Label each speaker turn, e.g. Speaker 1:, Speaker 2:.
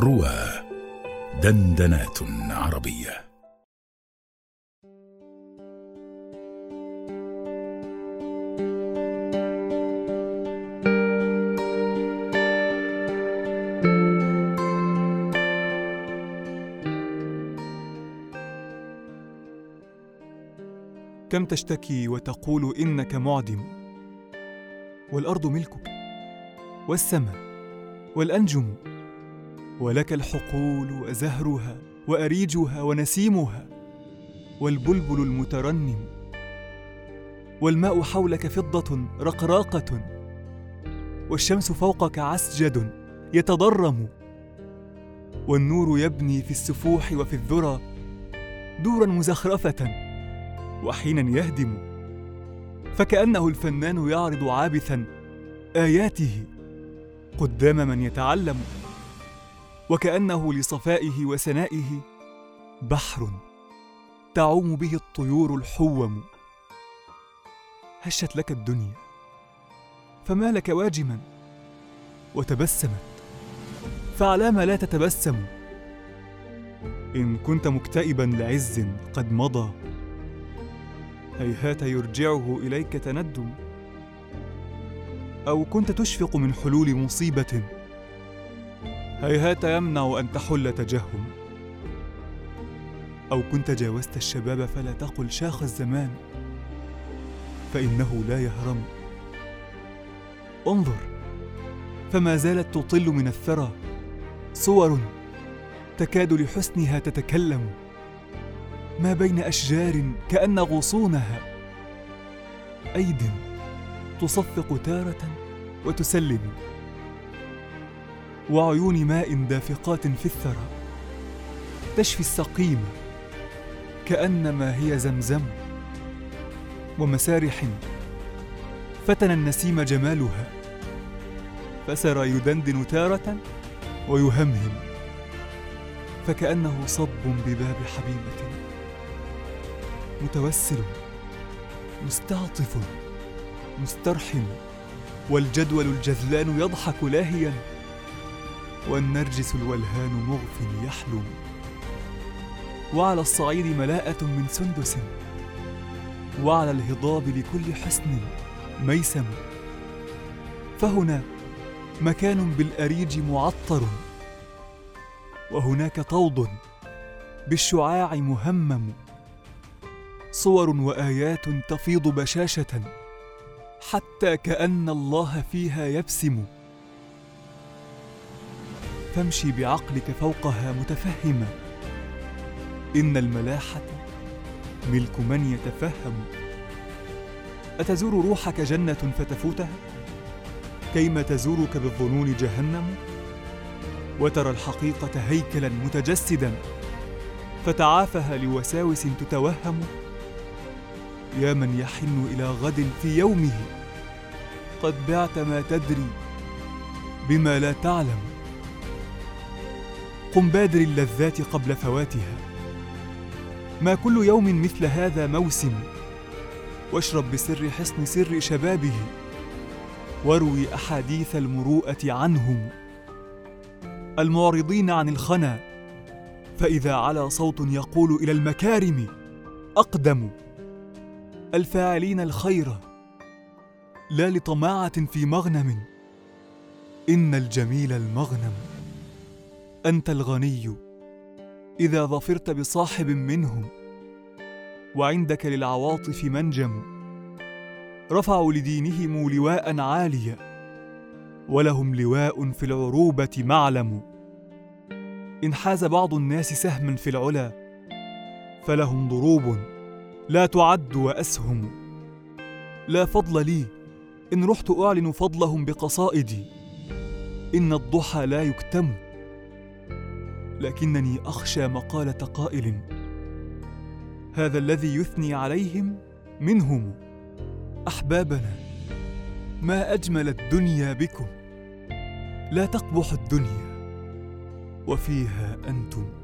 Speaker 1: روى دندنات عربية.
Speaker 2: كم تشتكي وتقول إنك معدم؟ والأرض ملكك والسماء والأنجم. ولك الحقول وزهرها وأريجها ونسيمها والبلبل المترنم والماء حولك فضة رقراقة والشمس فوقك عسجد يتضرم والنور يبني في السفوح وفي الذرى دورا مزخرفة وحينا يهدم فكأنه الفنان يعرض عابثا آياته قدام من يتعلم وكأنه لصفائه وسنائه بحر تعوم به الطيور الحوم. هشت لك الدنيا فما لك واجما؟ وتبسمت فعلام لا تتبسم. إن كنت مكتئبا لعز قد مضى هيهات يرجعه إليك تندم. أو كنت تشفق من حلول مصيبة هيهات يمنع أن تحل تجهم. أو كنت جاوزت الشباب فلا تقل شاخ الزمان. فإنه لا يهرم. انظر فما زالت تطل من الثرى. صور تكاد لحسنها تتكلم. ما بين أشجار كأن غصونها. أيد تصفق تارة وتسلم. وعيون ماء دافقات في الثرى. تشفي السقيم كأنما هي زمزم ومسارح فتن النسيم جمالها. فسرى يدندن تارة ويهمهم فكأنه صب بباب حبيبة. متوسل مستعطف مسترحم والجدول الجذلان يضحك لاهيا. والنرجس الولهان مغف يحلم. وعلى الصعيد ملاءة من سندس. وعلى الهضاب لكل حسن ميسم. فهنا مكان بالأريج معطر. وهناك طود بالشعاع مهمم. صور وآيات تفيض بشاشة. حتى كأن الله فيها يبسم. فامشي بعقلك فوقها متفهما إن الملاحة ملك من يتفهم. أتزور روحك جنة فتفوتها؟ كيما تزورك بالظنون جهنم؟ وترى الحقيقة هيكلا متجسدا. فتعافها لوساوس تتوهم. يا من يحن إلى غد في يومه؟ قد بعت ما تدري بما لا تعلم. قم بادر اللذات قبل فواتها. ما كل يوم مثل هذا موسم. واشرب بسر حصن سر شبابه. واروي أحاديث المروءة عنهم. المعرضين عن الخنا. فإذا علا صوت يقول إلى المكارم أقدم. الفاعلين الخير. لا لطماعة في مغنم. إن الجميل المغنم. أنت الغني. إذا ظفرت بصاحب منهم وعندك للعواطف منجم. رفعوا لدينهم لواء عاليا ولهم لواء في العروبة معلم. إن حاز بعض الناس سهما في العلا فلهم ضروب لا تعد وأسهم. لا فضل لي إن رحت أعلن فضلهم بقصائدي. إن الضحى لا يكتم. لكنني أخشى مقالة قائل. هذا الذي يثني عليهم منهم أحبابنا. ما أجمل الدنيا بكم. لا تقبح الدنيا. وفيها أنتم.